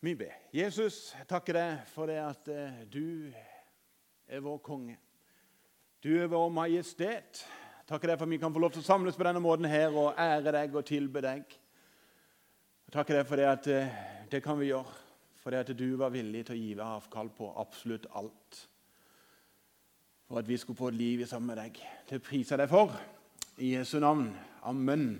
Vi ber. Jesus, takker deg for det at eh, du er vår konge. Du er vår majestet. Takker deg for at vi kan få lov til å samles på denne måten her og ære deg og tilbe deg. Takker deg for det at eh, det kan vi gjøre, for det at du var villig til å gi avkall på absolutt alt. For at vi skulle få et liv sammen med deg. Det priser jeg deg for. I Jesu navn. Amen.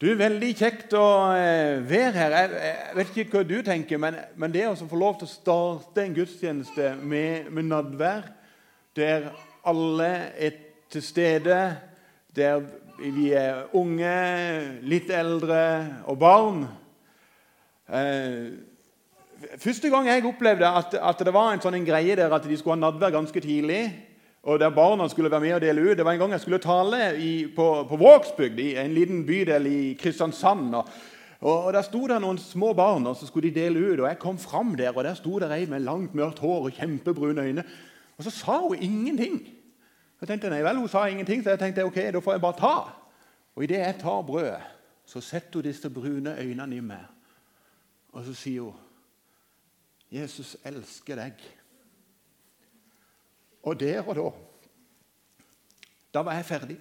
Du, Veldig kjekt å eh, være her. Jeg, vet ikke hva du tenker, men, men det å få lov til å starte en gudstjeneste med, med nadvær, der alle er til stede, der vi er unge, litt eldre og barn eh, Første gang jeg opplevde at, at det var en sånn en greie der at de skulle ha nadvær ganske tidlig og der barna skulle være med og dele ut. Det var en gang jeg skulle tale i, på, på Vågsbygd, i en liten bydel i Kristiansand. Og, og Der sto det noen små barn og så skulle de dele ut. og Jeg kom fram der, og der sto det ei med langt, mørkt hår og kjempebrune øyne. Og så sa hun ingenting. Jeg tenkte, nei vel, Hun sa ingenting, så jeg tenkte ok, da får jeg bare ta. Og idet jeg tar brødet, så setter hun disse brune øynene i meg. Og så sier hun, 'Jesus elsker deg'. Og der og da Da var jeg ferdig.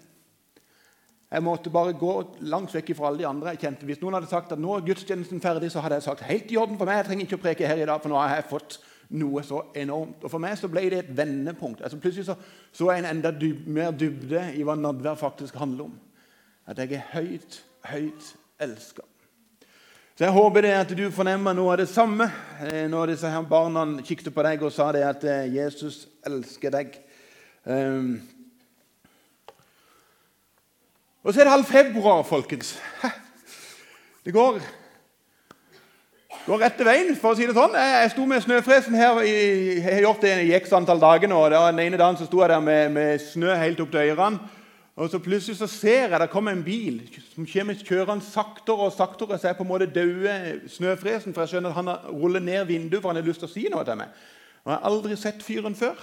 Jeg måtte bare gå langt vekk fra alle de andre. jeg kjente. Hvis noen hadde sagt at nå er gudstjenesten ferdig, så hadde jeg sagt helt i orden for meg. Jeg trenger ikke å preke her i dag, for nå har jeg fått noe så enormt. Og For meg så ble det et vendepunkt. Altså Plutselig så, så jeg en enda dyb, mer dybde i hva nadvær faktisk handler om. At jeg er høyt, høyt elska. Så Jeg håper det at du fornemmer noe av det samme eh, når disse her barna kikket på deg og sa det at eh, Jesus elsker deg. Um. Og så er det halv februar, folkens. Det går, går rett til veien, for å si det sånn. Jeg sto med snøfresen her jeg har gjort det i x antall dager nå. Den ene dagen så sto jeg der med, med snø helt opp til ørene. Og så Plutselig så ser jeg det kommer en bil som kjørende saktere og saktere. Så jeg på en måte dauer snøfresen, for jeg skjønner at han ruller ned vinduet for han har lyst til å si noe til meg. Og Jeg har aldri sett fyren før.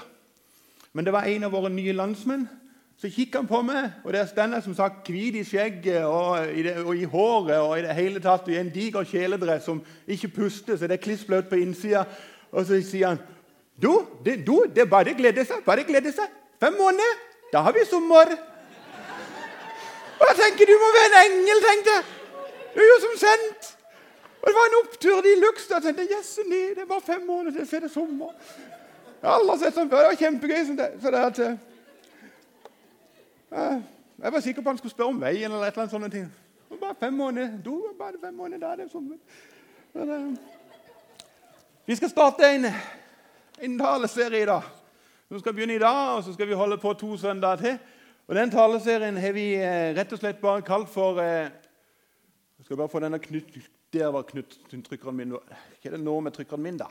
Men det var en av våre nye landsmenn. Så kikker han på meg, og der står jeg som sagt hvit i skjegget og i, det, og i, håret og i det hele tatt i en diger kjeledress som ikke puster, så det er kliss bløt på innsida. Og så sier han Du, det, du, det er bare glede seg. Bare glede seg. Fem måneder, da har vi sommer. Og jeg tenker, Du må være en engel, tenkte jeg. Du er jo som sendt. Og Det var en opptur de luxe. Jeg tenkte, yes, nei, det er bare fem måneder til, det er sommer. Jeg har sett sånn før. Det var kjempegøy. Sånn. Så det at, uh, jeg var sikker på han skulle spørre om veien. eller et eller annet sånne ting. Bare fem måneder. Du, bare fem måneder, da er det sommer. Men, uh, vi skal starte en, en taleserie i dag. Vi skal begynne i dag, og så skal vi holde på to søndager til. Og Den taleserien har vi eh, rett og slett bare kalt for eh, Jeg skal bare få denne knut, Der var Knut-trykkeren min. Hva er det nå med trykkeren min, da?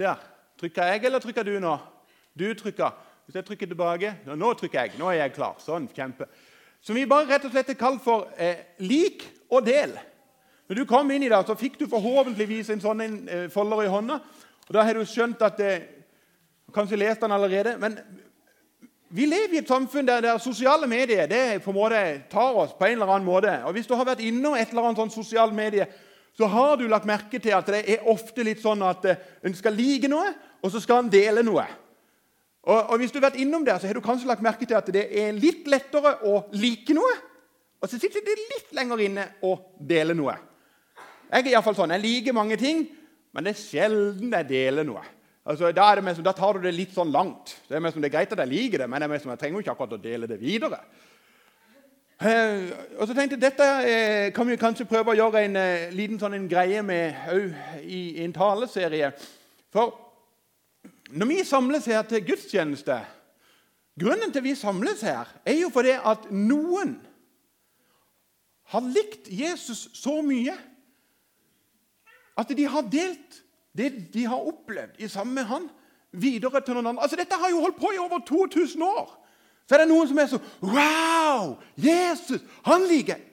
Der. Trykker jeg, eller trykker du nå? Du trykker. Hvis jeg trykker tilbake Nå trykker jeg. Nå er jeg klar. Sånn. Kjempe. Som vi bare rett og slett har kalt for eh, lik og del. Når du kom inn i det, så fikk du forhåpentligvis en sånn en, eh, folder i hånda. Og Da har du skjønt at eh, Kanskje lest den allerede. Men vi lever i et samfunn der, der, sosiale medier det på en måte tar oss på en eller annen måte. Og Hvis du har vært innom et eller annet sånn sosialt medie, så har du lagt merke til at det er ofte litt sånn at eh, en skal like noe, og så skal en dele noe. Og, og Hvis du har vært innom der, så har du kanskje lagt merke til at det er litt lettere å like noe, og så sitter det litt lenger inne å dele noe. Jeg er iallfall sånn, jeg liker mange ting, men det er sjelden jeg deler noe. Altså, da, som, da, tar du det litt sånn langt. Det er, som, det er greit at jeg liker det, men jeg, som, jeg trenger jo ikke akkurat å dele det videre. Eh, og så tenkte jeg Dette eh, kan vi kanskje prøve å gjøre en eh, liten sånn en greie med òg i, i, en taleserie. For når vi samles her til gudstjeneste Grunnen til vi samles her, er jo fordi at noen har likt Jesus så mye at de har delt det de har opplevd i sammen med han, videre til noen andre. Altså, Dette har jo holdt på i over 2000 år. Så er det noen som er så Wow! Jesus! Han liker jeg!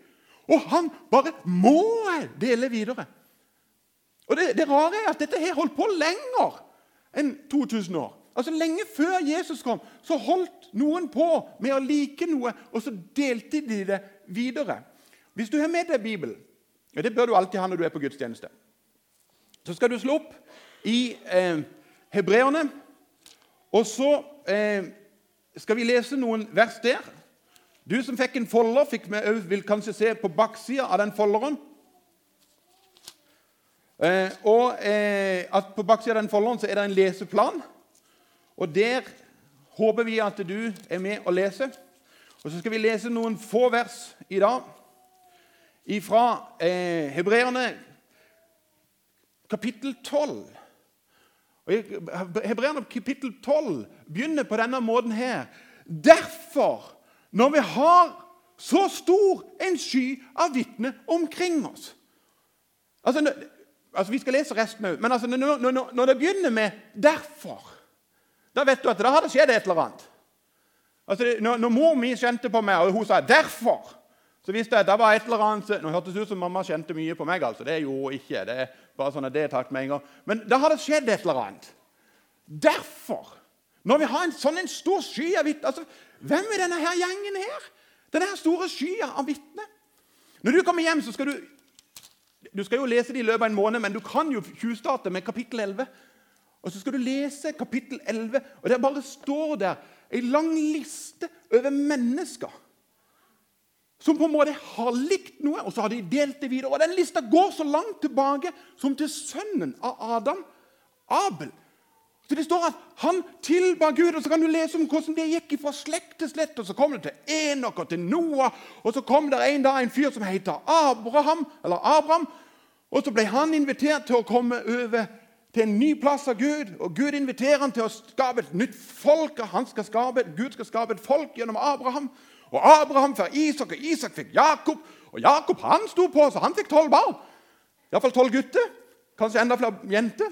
Og han bare må jeg dele videre. Og det, det rare er at dette har holdt på lenger enn 2000 år. Altså Lenge før Jesus kom, så holdt noen på med å like noe, og så delte de det videre. Hvis du har med deg Bibelen, og det bør du alltid ha når du er på gudstjeneste så skal du slå opp i eh, Hebreerne. Og så eh, skal vi lese noen vers der. Du som fikk en folder, fikk med, vil kanskje se på baksida av den folderen. Eh, og eh, at På baksida av den folderen så er det en leseplan. Og Der håper vi at du er med og leser. Og Så skal vi lese noen få vers i dag fra eh, Hebreerne kapittel 12. Og Hebreerne kapittel 12 begynner på denne måten her. Derfor, når vi har så stor en sky av vitner omkring oss altså, altså, Vi skal lese resten òg, men altså, når, når, når, det begynner med 'derfor', da vet du at da har det skjedd et eller annet. Altså, når, når mor mi kjente på meg, og hun sa 'derfor', så visste jeg at det var et eller annet Nå hørtes det ut som mamma kjente mye på meg. altså, Det gjorde hun ikke. det bare sånn at det er tatt med en gang. Men da har det skjedd et eller annet. Derfor, når vi har en sånn en stor sky av vitner altså, Hvem er denne her gjengen her? Denne her store skya av vitner. Når du kommer hjem, så skal du Du skal jo lese det i løpet av en måned, men du kan jo tjuvstarte med kapittel 11. Og så skal du lese kapittel 11, og det bare står der ei lang liste over mennesker som på en måte har likt noe, og så har de delt det videre. Og Den lista går så langt tilbake som til sønnen av Adam, Abel. Så Det står at han tilba Gud, og så kan du lese om hvordan det gikk fra slekt til slett. og Så kom det til Enok og til Noah, og så kom det en dag en fyr som heter Abraham. eller Abraham, og Så ble han invitert til å komme over til en ny plass av Gud. og Gud inviterer ham til å skape et nytt folk. og han skal skape, Gud skal skape et folk gjennom Abraham. Og Abraham fikk Isak, og Isak fikk Jakob. Og Jakob han sto på, så han fikk tolv barn. Iallfall tolv gutter. Kanskje enda flere jenter.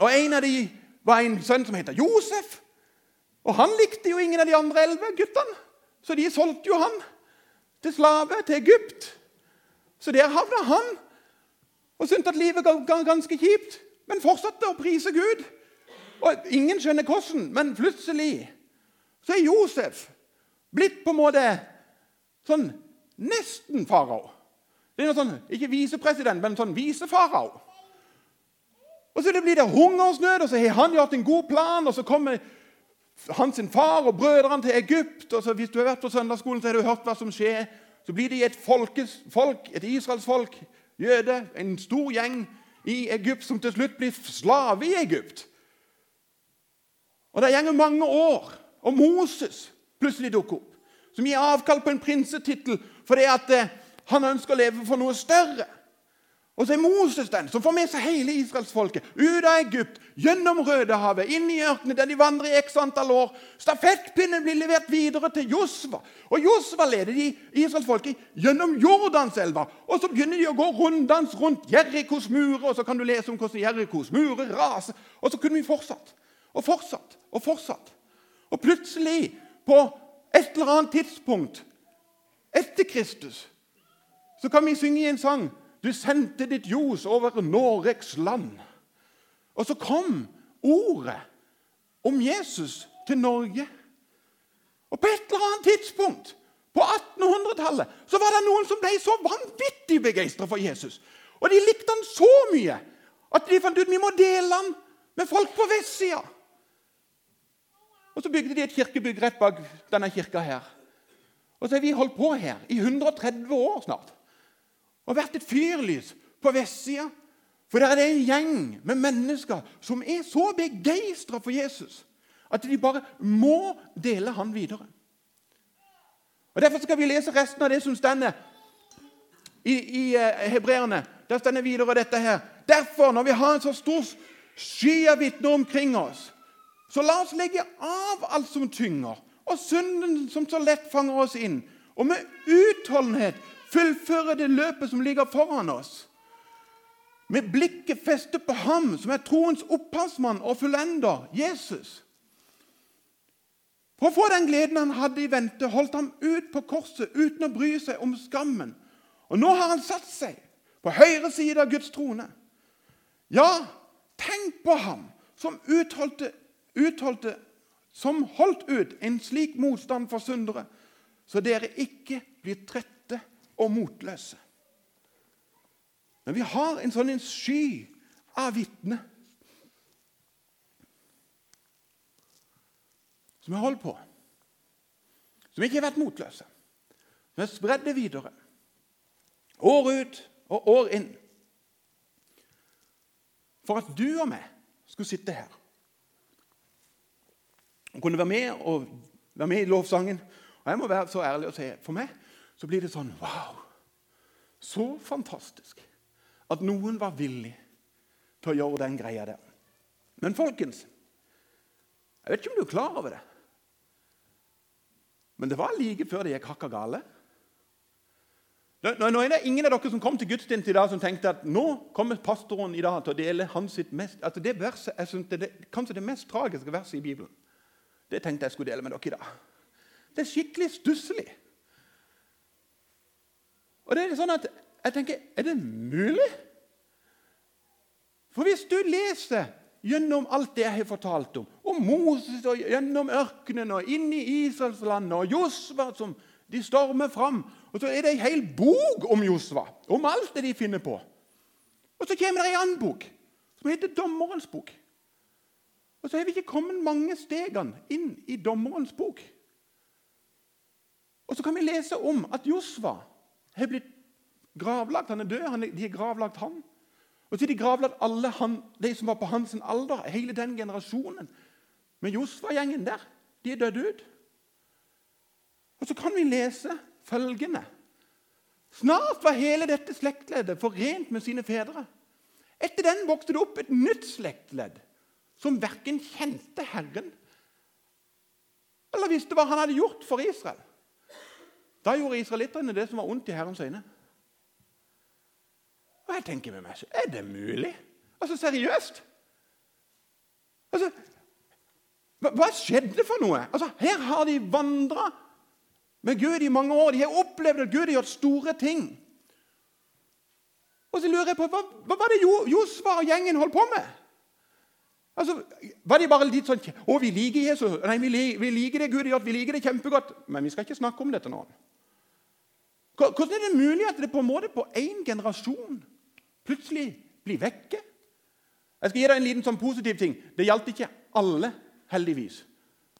Og En av de var en sønn som heter Josef. Og Han likte jo ingen av de andre elleve guttene, så de solgte jo han til slave til Egypt. Så der havna han og syntes at livet var ganske kjipt, men fortsatte å prise Gud. Og Ingen skjønner hvordan, men plutselig så er Josef blitt på en måte sånn nesten farao. Det er noe sånn, Ikke visepresident, men sånn visefarao. Og så blir det hungersnød, og så har han gjort en god plan. og Så kommer hans far og brødrene til Egypt. og så Hvis du har vært på søndagsskolen, så har du hørt hva som skjer. Så blir det et folkes, folk, et israelsfolk, jøde, en stor gjeng i Egypt, som til slutt blir slave i Egypt. Og Det gjenger mange år. Og Moses plutselig dukker opp. Som gir avkall på en prinsetittel fordi at eh, han ønsker å leve for noe større. Og så er Moses den som får med seg hele israelsfolket ut av Egypt, gjennom Rødehavet, inn i ørkenen, der de vandrer i x antall år. Stafettpinnen blir levert videre til Josva. Og Josva leder de israelsfolket gjennom Jordanselva. Og så begynner de å gå runddans rundt Jerikos murer, og så kan du lese om hvordan Jerikos murer raser. Og så kunne vi fortsatt og fortsatt og fortsatt. Og plutselig på et eller annet tidspunkt etter Kristus så kan vi synge i en sang Du sendte ditt ljos over Noregs land. Og så kom ordet om Jesus til Norge. Og på et eller annet tidspunkt på 1800-tallet så var det noen som ble så vanvittig begeistra for Jesus. Og de likte han så mye at de fant ut vi må dele han med folk på vestsida. Og Så bygde de et kirkebygg rett bak denne kirka her. Og så har vi holdt på her i 130 år snart og vært et fyrlys på vestsida. For der er det en gjeng med mennesker som er så begeistra for Jesus at de bare må dele han videre. Og Derfor skal vi lese resten av det som stender i, i uh, hebreerne. Der stender videre dette her. Derfor, når vi har en så stor sky av vitner omkring oss, så la oss legge av alt som tynger, og synden som så lett fanger oss inn, og med utholdenhet fullføre det løpet som ligger foran oss. Med blikket festet på ham som er troens opphavsmann og fullender, Jesus. For å få den gleden han hadde i vente, holdt ham ut på korset uten å bry seg om skammen. Og nå har han satt seg på høyre side av Guds trone. Ja, tenk på ham som utholdte utholdte, som holdt ut en slik motstand for syndere, så dere ikke blir trette og motløse. Men vi har en sånn en sky av vitner som har holdt på, som ikke har vært motløse, som har spredd det videre, år ut og år inn, for at du og meg skulle sitte her og kunne være med, og være med i lovsangen. Og Jeg må være så ærlig og si for meg så blir det sånn Wow! Så fantastisk at noen var villig til å gjøre den greia der. Men folkens, jeg vet ikke om du er klar over det, men det var like før det gikk hakka gale. Nå er det ingen av dere som kom til gudstjeneste i dag som tenkte at nå kommer pastoren i dag til å dele hans sitt mest, altså det verset, jeg synes det er kanskje det mest tragiske verset i Bibelen. Det tenkte jeg skulle dele med dere i dag. Det er skikkelig stusslig. Og det er sånn at jeg tenker Er det mulig? For hvis du leser gjennom alt det jeg har fortalt om, om Moses og gjennom ørkenen og inn i Israelslandet og Josva som de stormer fram og Så er det ei hel bok om Josva, om alt det de finner på. Og så kommer det ei annen bok som heter Dommerens bok. Og så har vi ikke kommet mange stegene inn i Dommerens bok. Og så kan vi lese om at Josva har blitt gravlagt. Han er død. Han er, de har gravlagt han. Og så har de gravlagt alle han, de som var på hans alder, hele den generasjonen. Men Josva-gjengen der, de er dødd ut. Og så kan vi lese følgende Snart var hele dette slektleddet forent med sine fedre. Etter den vokste det opp et nytt slektledd som verken kjente Herren eller visste hva han hadde gjort for Israel. Da gjorde israelittene det som var ondt i Herrens øyne. Og jeg tenker med meg Er det mulig? Altså, seriøst? Altså, hva, skjedde for noe? Altså, Her har de vandra med Gud i mange år. De har opplevd at Gud har gjort store ting. Og så lurer jeg på hva, hva var det Josva og gjengen holdt på med? Altså, Var de bare litt sånn 'Å, vi liker Jesus. Nei, vi, vi liker det Gud har gjort. Vi liker det kjempegodt.' Men vi skal ikke snakke om det til noen. Hvordan er det mulig at det på en måte på én generasjon plutselig blir vekke? Jeg skal gi deg en liten sånn positiv ting. Det gjaldt ikke alle, heldigvis.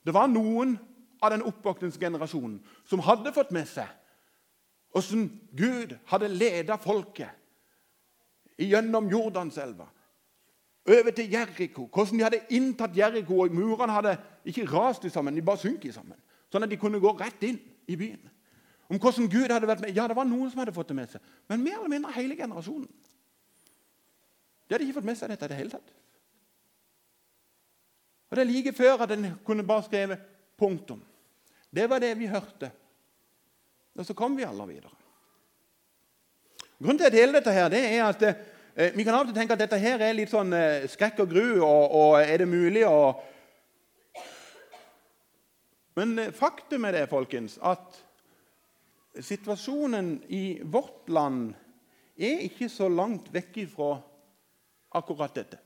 Det var noen av den oppvåkningsgenerasjonen som hadde fått med seg hvordan Gud hadde ledet folket gjennom Jordanselva, over til Jeriko. Hvordan de hadde inntatt Jeriko, og murene hadde ikke rast sammen, de bare sunket sammen. Sånn at de kunne gå rett inn i byen. Om hvordan Gud hadde vært med. Ja, det var noen som hadde fått det med seg, men mer eller mindre hele generasjonen. De hadde ikke fått med seg dette i det hele tatt. Og Det er like før at en kunne bare skrevet 'punktum'. Det var det vi hørte. Og så kom vi aldri videre. Grunnen til at deler dette, her, det er at eh, vi kan av og til tenke at dette her er litt sånn eh, skrekk og gru, og, og er det mulig å Men eh, faktum er det, folkens, at situasjonen i vårt land er ikke så langt vekk fra akkurat dette.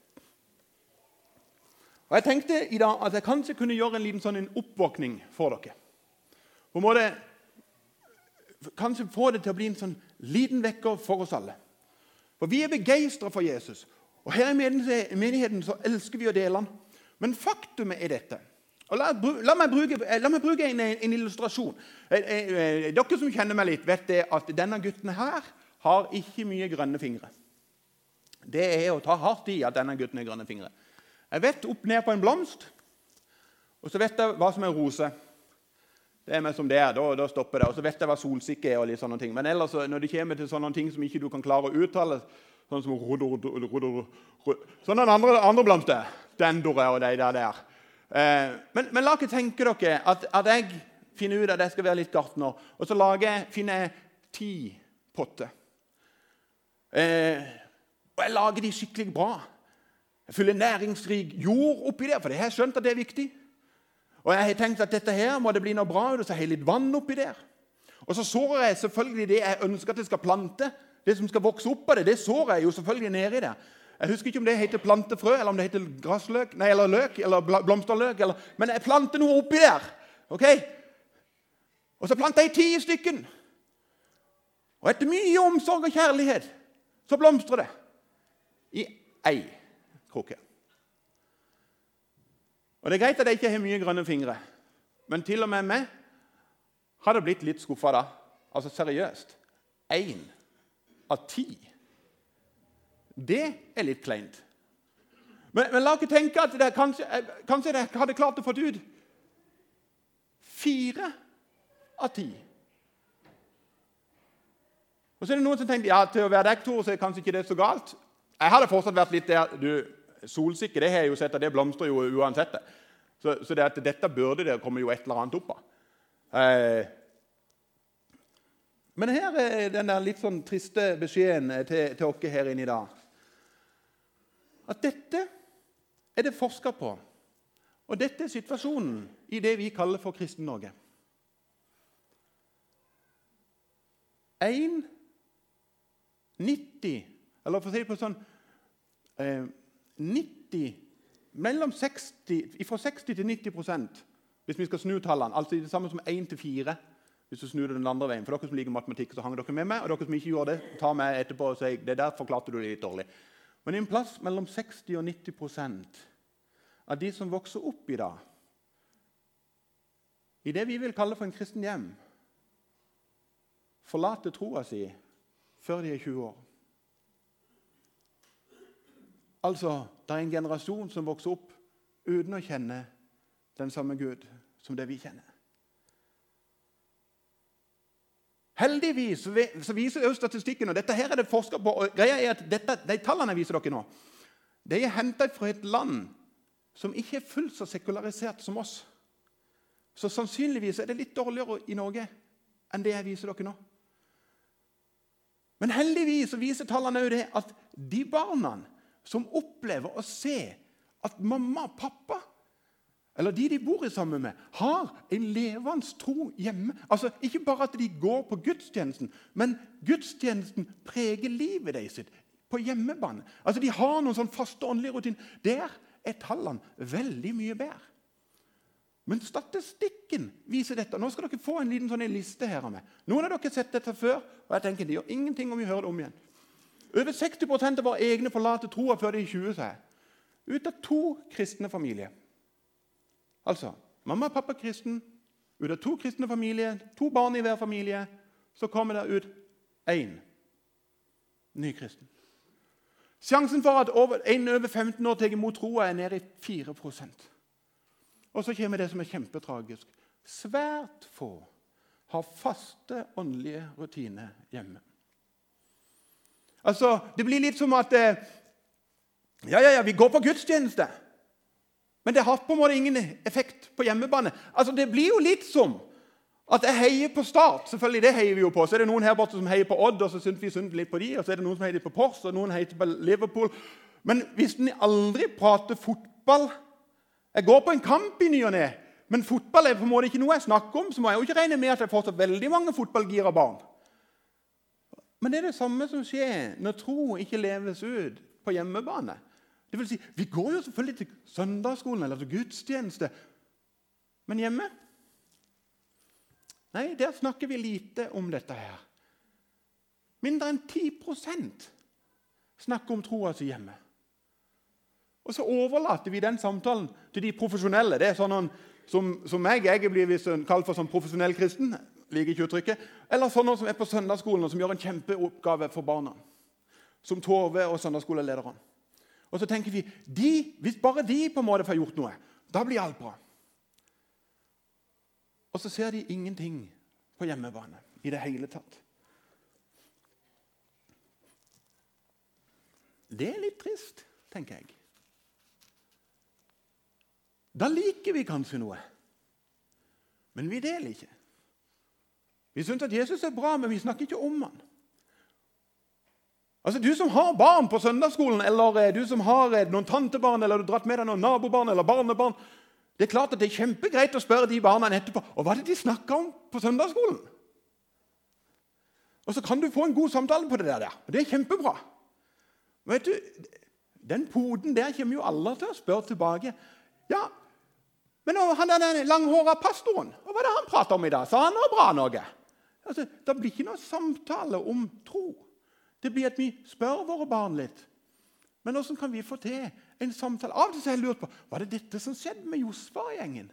Og Jeg tenkte i dag at jeg kanskje kunne gjøre en liten sånn en oppvåkning for dere. På en måte Kanskje få det til å bli en sånn liten vekker for oss alle. For Vi er begeistra for Jesus. Og Her i menigheten så elsker vi å dele han. Men faktumet er dette. La, la, meg bruke, la, meg bruke, en, en illustrasjon. Eh, eh, eh, dere som kjenner meg litt, vet at denne gutten her har ikke mye grønne fingre. Det er å ta hardt i at denne gutten har grønne fingre. Jeg vet opp ned på en blomst, og så vet jeg hva som er rose. Det er meg som det er. Da, da, stopper det. Og så vet jeg hva solsikke er. og litt sånne ting. Men ellers, når det kommer til sånne ting som ikke du kan klare å uttale Sånn som Sånn den andre, andre blomsten, Dendore og de der. der. Eh, men, men, la ikke tenke dere at, at, jeg finner ut at jeg skal være litt gartner, og så lager, finner jeg ti potter. Eh, og jeg lager de skikkelig bra. Jeg fyller næringsrik jord oppi der, for det har jeg skjønt at det er viktig. Og jeg har tenkt at dette her må det bli noe bra ut, og så har jeg litt vann oppi der. Og så sårer jeg selvfølgelig det jeg ønsker at jeg skal plante. Det som skal vokse opp av det, det sårer jeg jo selvfølgelig nedi der. Jeg husker ikke om det heter plantefrø, eller om det heter grassløk, nei, eller løk, eller blomsterløk. Eller, men jeg planter noe oppi der. ok? Og så planter jeg ti stykken. Og etter mye omsorg og kjærlighet så blomstrer det i ei. krukke. Og Det er greit at jeg ikke har mye grønne fingre, men til og med meg hadde blitt litt skuffa da. Altså seriøst. Én av ti. Det er litt kleint. Men, men la ikke tenke at det, kanskje, kanskje jeg hadde klart å få ut fire av ti. Og så er det noen som tenker ja, til å være deg, Tor, så er kanskje ikke det så galt. Jeg hadde fortsatt vært litt der du, Solsikke det har jeg jo sett, det blomstrer jo uansett. Så, så det at dette burde det komme jo et eller annet opp av. Eh, men her er den der litt sånn triste beskjeden til, til oss her inne i dag. At dette er det forska på. Og dette er situasjonen i det vi kaller for Kristen-Norge. Én 90 Eller for å si det på sånn eh, 90 Mellom 60, Fra 60 til 90% hvis vi skal snu tallene. Altså det samme som 1 til 4 hvis du snur det den andre veien. For dere som liker matematikk, så hang dere med meg. Og dere som ikke gjorde det, ta meg etterpå og si det der forklarte du det litt dårlig. Men i en plass mellom 60 og 90% av de som vokser opp i dag, i det vi vil kalle for en kristen hjem, forlater troa si før de er 20 år. Altså, det er en generasjon som vokser opp uten å kjenne den samme Gud som det vi kjenner. Heldigvis så viser også statistikken, og dette her er det forska på og greia er at dette, De tallene jeg viser dere nå, de er henta fra et land som ikke er fullt så sekularisert som oss. Så sannsynligvis er det litt dårligere i Norge enn det jeg viser dere nå. Men heldigvis så viser tallene òg det at de barna som opplever å se at mamma og pappa eller de de bor sammen med, har en levende tro hjemme. Altså, Ikke bare at de går på gudstjenesten, men gudstjenesten preger livet deres på hjemmebane. Altså, De har noen sånn faste åndelige rutiner. Der er tallene veldig mye bedre. Men statistikken viser dette. Nå skal dere få en liten sånn liste her med. Noen av dere har sett dette før, og jeg tenker de gjør ingenting om vi hører det om igjen. Over 60 av våre egne forlater troa før de er 20 seg. Ut av to kristne familier Altså mamma og pappa kristen. Ut av to kristne familier, to barn i hver familie, så kommer det ut én ny kristen. Sjansen for at en over 15 år tar imot troa, er nede i 4% Og så kommer det som er kjempetragisk. Svært få har faste åndelige rutiner hjemme. Altså, Det blir litt som at eh, Ja, ja, ja, vi går på gudstjeneste. Men det har på en måte ingen effekt på hjemmebane. Altså, Det blir jo litt som at jeg heier på Start. Selvfølgelig, det heier vi jo på. Så er det noen her borte som heier på Odd, og så syns vi synd litt på de, og så er det noen som heier på Pors, og noen heier på Liverpool. Men hvis en aldri prater fotball Jeg går på en kamp i ny og ne, men fotball er på en måte ikke noe jeg snakker om, så må jeg jo ikke regne med at jeg får så veldig mange fotballgira barn. Men det er det samme som skjer når tro ikke leves ut på hjemmebane. Det vil si, Vi går jo selvfølgelig til søndagsskolen eller til gudstjeneste, men hjemme Nei, der snakker vi lite om dette her. Mindre enn 10% snakker om troa si hjemme. Og så overlater vi den samtalen til de profesjonelle. Det er sånn som, som meg. Jeg blir kalt for sånn profesjonell kristen. liker ikke uttrykket. Eller sånne som er på søndagsskolen og som gjør en kjempeoppgave for barna. Som Tove og søndagsskolelederne. Og så tenker vi de, hvis bare de på en måte får gjort noe, da blir alt bra. Og så ser de ingenting på hjemmebane i det hele tatt. Det er litt trist, tenker jeg. Da liker vi kanskje noe, men vi deler ikke. Vi syns at Jesus er bra, men vi snakker ikke om han. Altså Du som har barn på søndagsskolen, eller eh, du som har eh, noen tantebarn, eller du har dratt med deg noen nabobarn eller barnebarn Det er klart at det er kjempegreit å spørre de barna etterpå og hva er det de snakka om på søndagsskolen. Og så kan du få en god samtale på det der. og Det er kjempebra. Vet du, Den poden der kommer jo alle til å spørre tilbake. Ja, men han den langhåra pastoren, hva er det han prater om i dag? Sa han noe bra noe? Altså, Det blir ikke noe samtale om tro. Det blir at vi spør våre barn litt. Men åssen kan vi få til en samtale? Av og til har jeg lurt på var det dette som skjedde med Josfa-gjengen.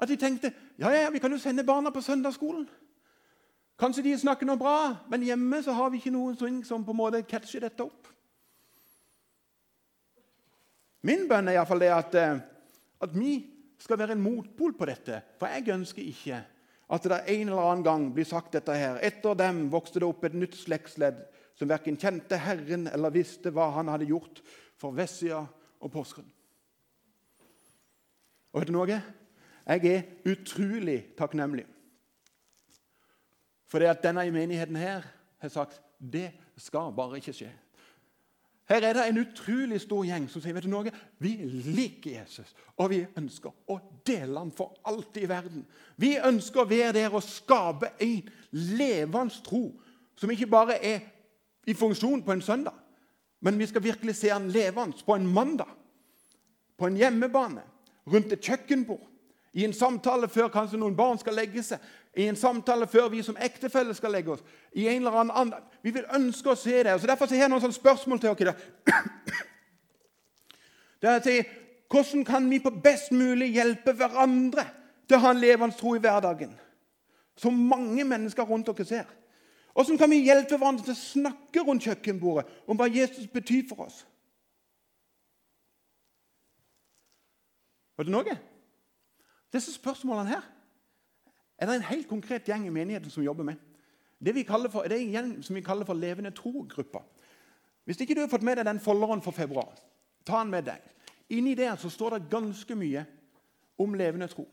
At de tenkte ja, ja, vi kan jo sende barna på søndagsskolen. Kanskje de snakker noe bra, men hjemme så har vi ikke noen som på en måte catcher dette opp. Min bønn er iallfall det at, eh, at vi skal være en motpol på dette. For jeg ønsker ikke at det en eller annen gang blir sagt dette her. Etter dem vokste det opp et nytt slektsledd som verken kjente Herren eller visste hva han hadde gjort for Vessia og Porsgrunn. Og vet du noe? Jeg er utrolig takknemlig for det at denne menigheten her har sagt det skal bare ikke skje. Her er det en utrolig stor gjeng som sier vet du noe? vi liker Jesus, og vi ønsker å dele ham for alt i verden. Vi ønsker å være der og skape en levende tro som ikke bare er i funksjon på en søndag, men vi skal virkelig se han levende på en mandag, på en hjemmebane, rundt et kjøkkenbord, i en samtale før kanskje noen barn skal legge seg, i en samtale før vi som ektefelle skal legge oss. i en eller annen Vi vil ønske å se det. Og Så Derfor har jeg noen sånne spørsmål til dere. Det er til, Hvordan kan vi på best mulig hjelpe hverandre til å ha en levende tro i hverdagen? Som mange mennesker rundt dere ser. Hvordan kan vi hjelpe hverandre til å snakke rundt kjøkkenbordet om hva Jesus betyr for oss? Var det noe? Disse spørsmålene her er det en helt konkret gjeng i menigheten som jobber med. Det, vi for, det er en gjeng som vi kaller for levende tro-gruppa. Hvis ikke du har fått med deg den folderen for februar, ta den med deg. Inni der så står det ganske mye om levende tro.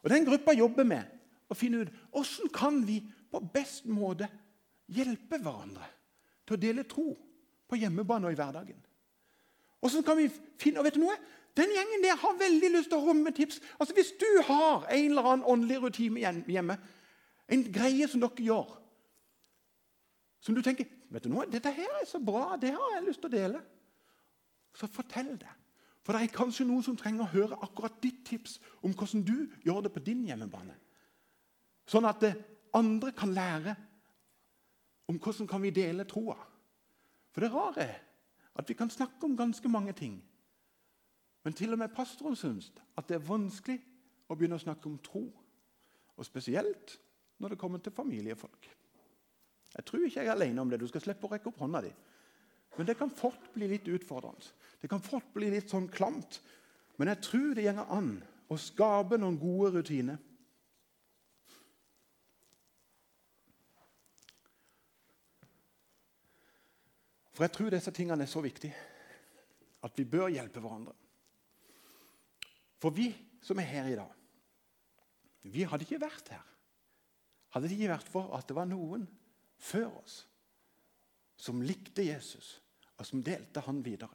Og Den gruppa jobber med å finne ut hvordan vi på best måte hjelpe hverandre til å dele tro på hjemmebane og i hverdagen. Og så kan vi finne, og vet du noe? Den gjengen der har veldig lyst til å komme med tips. Altså Hvis du har en eller annen åndelig rutine hjemme, en greie som dere gjør, som du tenker vet du noe, dette her er så bra, det har jeg lyst til å dele, så fortell det. For det er kanskje noen som trenger å høre akkurat ditt tips om hvordan du gjør det på din hjemmebane. Sånn at andre kan lære om hvordan kan vi dele troa. For det rare er at vi kan snakke om ganske mange ting. Men til og med pastoren syns at det er vanskelig å begynne å snakke om tro. Og spesielt når det kommer til familiefolk. Jeg tror ikke jeg er alene om det. Du skal slippe å rekke opp hånda di. Men det kan fort bli litt utfordrende. Det kan fort bli litt sånn klamt. Men jeg tror det går an å skape noen gode rutiner. For jeg tror disse tingene er så viktige at vi bør hjelpe hverandre. For vi som er her i dag, vi hadde ikke vært her hadde det ikke vært for at det var noen før oss som likte Jesus, og som delte han videre.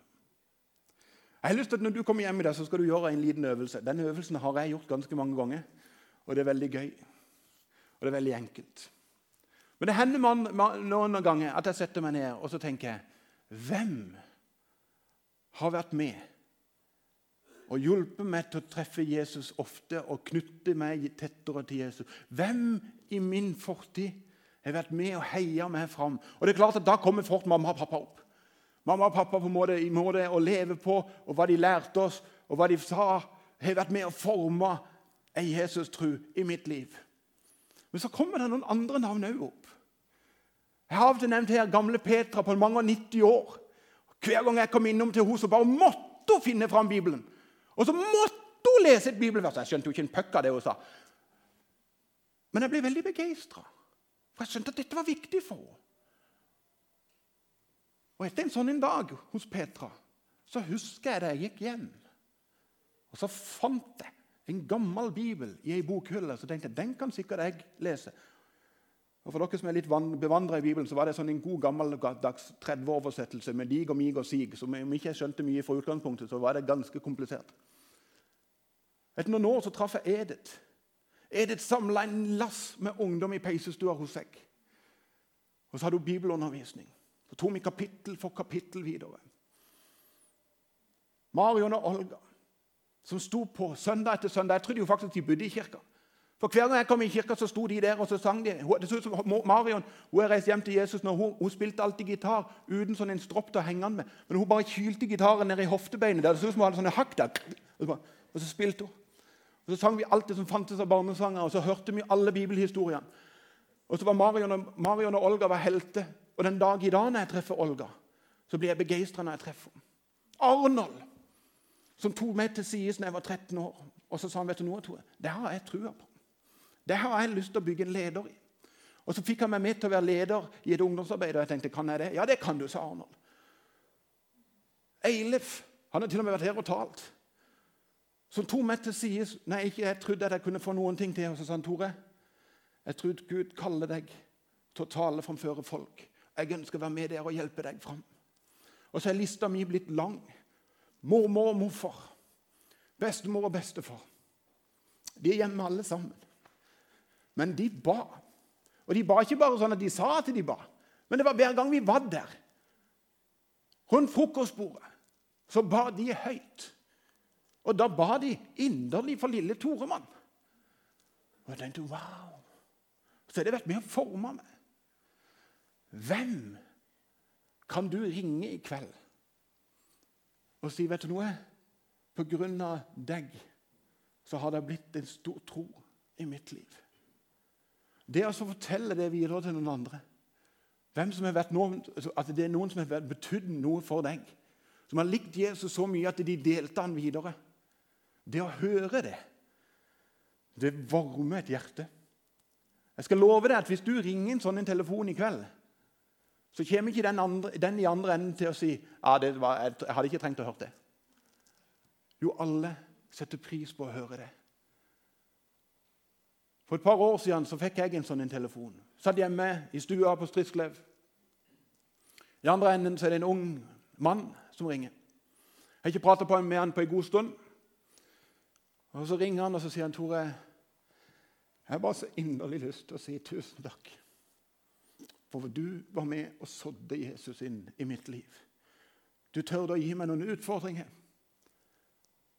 Jeg har lyst til at Når du kommer hjem i dag, så skal du gjøre en liten øvelse. Den øvelsen har jeg gjort ganske mange ganger, og det er veldig gøy. Og det er veldig enkelt. Men det hender man, man, noen ganger at jeg setter meg ned og så tenker jeg, Hvem har vært med og hjulpet meg til å treffe Jesus ofte og knytte meg tettere til Jesus. Hvem i min fortid har vært med og heia meg fram? Og det er klart at Da kommer fort mamma og pappa opp. Mamma og pappa på en måte, i måte å leve på, og hva de lærte oss, og hva de sa, har vært med å forme ei Jesus-tru i mitt liv. Men så kommer det noen andre navn òg opp. Jeg har av nevnt her gamle Petra på mange og 90 år. Hver gang jeg kom innom til henne, så bare måtte hun finne fram Bibelen. Og så måtte hun lese et bibelvers. Jeg skjønte jo ikke en puck av det hun sa. Men jeg ble veldig begeistra, for jeg skjønte at dette var viktig for henne. Og etter en sånn en dag hos Petra så husker jeg da jeg gikk hjem. Og så fant jeg en gammel bibel i ei bokhylle. Så tenkte jeg den kan sikkert jeg lese. Og For dere som er litt bevandra i Bibelen, så var det sånn en god gammeldags 30-oversettelse med dig og mig og sig. Så om ikke jeg skjønte mye fra utgangspunktet, så var det ganske komplisert. Etter noen år så traff jeg Edith. Edith samla en lass med ungdom i peisestua hos seg. Og så hadde hun bibelundervisning. Så tok vi kapittel for kapittel videre. Marion og Olga, som sto på søndag etter søndag Jeg trodde jo faktisk de bodde i kirka. For Hver gang jeg kom i kirka, så sto de der og så sang de. Det så ut som Marion hun er reist hjem til Jesus når hun, hun spilte alltid gitar uten sånn en stropp til å henge den med. Men hun bare kylte gitaren ned i hoftebeinet. der. Det så ut som hun hadde sånne hakk der. Og så, spilte hun. Og Så sang vi alt det som fantes av barnesanger, og så hørte vi alle bibelhistoriene. Og så var Marion og, Marion og Olga var helter. Og den dag i dag når jeg treffer Olga, så blir jeg begeistra når jeg treffer henne. Arnold, som tok meg til side da jeg var 13 år, og så sa han vet du noe, Tore, det har jeg trua på. Det har jeg lyst til å bygge en leder i. Og Så fikk han meg med til å være leder i et ungdomsarbeid. Og jeg tenkte, kan jeg det? Ja, det kan du, sa Arnold. Eilif han har til og med vært her og talt. Som tok meg til side når jeg trodde at jeg kunne få noen ting til. Og så sa han, Tore, jeg trodde Gud kaller deg til å tale framfor folk. Jeg ønsker å være med der og hjelpe deg fram. Og så er lista mi blitt lang. Mormor og morfar. Bestemor og bestefar. De er hjemme alle sammen. Men de ba. Og de ba ikke bare sånn at de sa at de ba, men det var hver gang vi var der. Rundt frokostbordet så ba de høyt. Og da ba de inderlig for lille Toremann. Og jeg tenkte wow. Så har det vært med å forme meg. Hvem kan du ringe i kveld og si vet du noe? På grunn av deg så har det blitt en stor tro i mitt liv. Det å fortelle det videre til noen andre Hvem som har vært noen, altså, At det er noen som har betydd noe for deg. Som har likt Jesus så mye at de delte han videre. Det å høre det, det varmer et hjerte. Jeg skal love deg at Hvis du ringer en sånn telefon i kveld, så kommer ikke den, andre, den, i andre enden til å si ja, var, jeg hadde ikke trengt å høre det. Jo, alle setter pris på å høre det. For et par år siden så fikk jeg en sånn en telefon. Satt hjemme i stua på Stridsklev. I andre enden så er det en ung mann som ringer. Jeg har ikke prata med han på en god stund. Og Så ringer han og så sier han, Tore, jeg har bare så inderlig lyst til å si tusen takk. For du var med og sådde Jesus inn i mitt liv. Du tørde å gi meg noen utfordringer.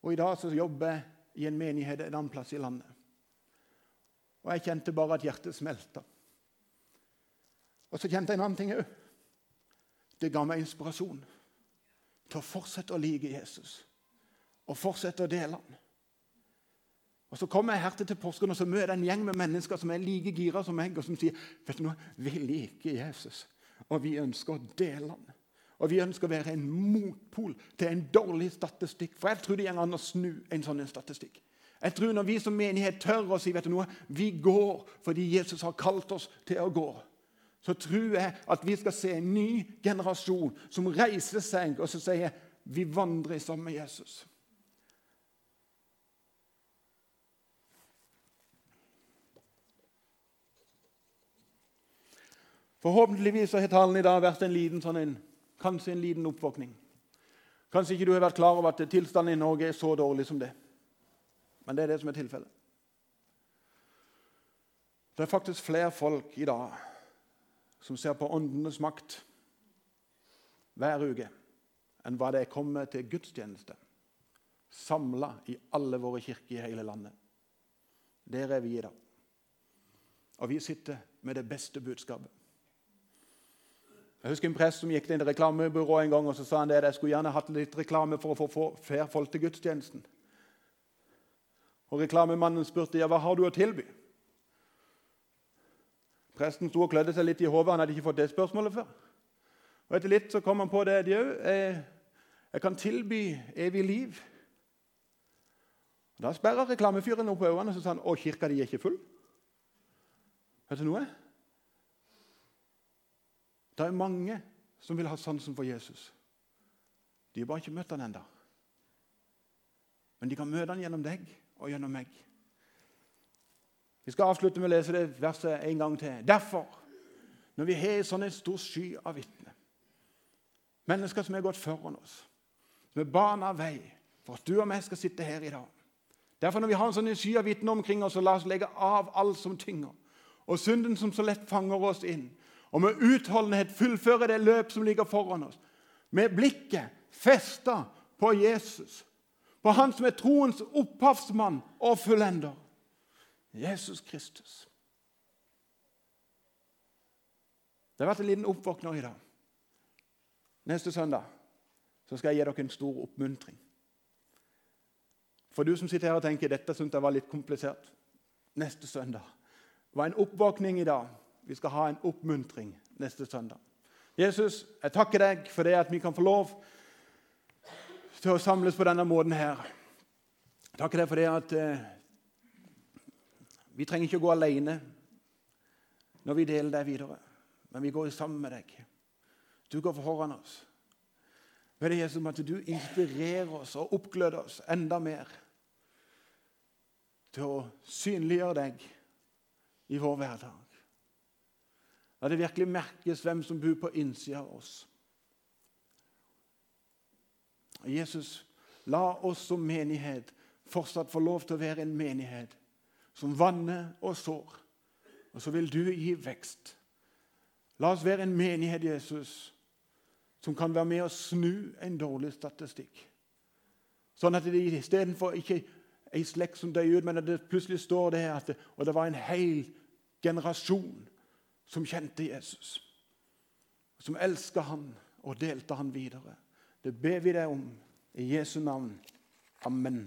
Og i dag så jobber jeg i en menighet en annen plass i landet. Og jeg kjente bare at hjertet smelta. Og så kjente jeg en annen ting òg. Det ga meg inspirasjon til å fortsette å like Jesus og fortsette å dele han. Og Så kommer jeg her til påsken og så møter jeg en gjeng med mennesker som er like gira som meg, og som sier vet du noe, vi liker Jesus, og vi ønsker å dele han. Og vi ønsker å være en motpol til en dårlig statistikk. For jeg tror det går an å snu en sånn statistikk. Jeg tror Når vi som menighet tør å si vet du noe, vi går fordi Jesus har kalt oss til å gå, så tror jeg at vi skal se en ny generasjon som reiser seg og så sier vi vandrer sammen med Jesus. Forhåpentligvis har talen i dag vært en liten, sånn en, kanskje en liten oppvåkning. Kanskje ikke du har vært klar over at tilstanden i Norge er så dårlig som det. Men det er det som er tilfellet. Det er faktisk flere folk i dag som ser på åndenes makt hver uke enn hva det er kommet til gudstjeneste samla i alle våre kirker i hele landet. Der er vi i dag. Og vi sitter med det beste budskapet. Jeg husker en prest som gikk til en reklamebyrå en gang og så sa han det, jeg skulle gjerne hatt litt reklame for å få flere folk til gudstjenesten. Og Reklamemannen spurte ja, hva har du å tilby. Presten sto og klødde seg litt i hodet. Han hadde ikke fått det spørsmålet før. Og Etter litt så kom han på det òg. Jeg, jeg kan tilby evig liv. Da sperra reklamefyren opp øynene og sa han, å, kirka di er ikke full. Vet du noe? Det er mange som vil ha sansen for Jesus. De har bare ikke møtt han ennå. Men de kan møte han gjennom deg og gjennom meg. Vi skal avslutte med å lese det verset en gang til. Derfor, når vi har en sånn stor sky av vitner, mennesker som har gått foran oss, som er bana vei for at du og meg skal sitte her i dag Derfor når vi har en sånn sky av vitner omkring oss, så la oss legge av alt som tynger, og synden som så lett fanger oss inn, og med utholdenhet fullføre det løp som ligger foran oss, med blikket festa på Jesus på Han som er troens opphavsmann og fullender. Jesus Kristus. Det har vært en liten oppvåkner i dag. Neste søndag så skal jeg gi dere en stor oppmuntring. For du som sitter her og tenker dette syntes jeg var litt komplisert. Neste søndag var en oppvåkning i dag. Vi skal ha en oppmuntring neste søndag. Jesus, jeg takker deg for det at vi kan få lov til å samles på denne måten her. Takk for deg for det at eh, vi trenger ikke å gå alene når vi deler deg videre, men vi går sammen med deg. Du går foran oss. Ved det Jesus, at du inspirerer oss og oppgløder oss enda mer til å synliggjøre deg i vår hverdag. La det virkelig merkes hvem som bor på innsida av oss. Jesus, la oss som menighet fortsatt få lov til å være en menighet som vanner og sår. Og så vil du gi vekst. La oss være en menighet, Jesus, som kan være med å snu en dårlig statistikk. Sånn at det istedenfor ikke ei slekt som døde ut, men at det plutselig står det at det, og det var en hel generasjon som kjente Jesus. Som elska han og delte han videre. Det ber vi deg om i Jesu navn. Amen.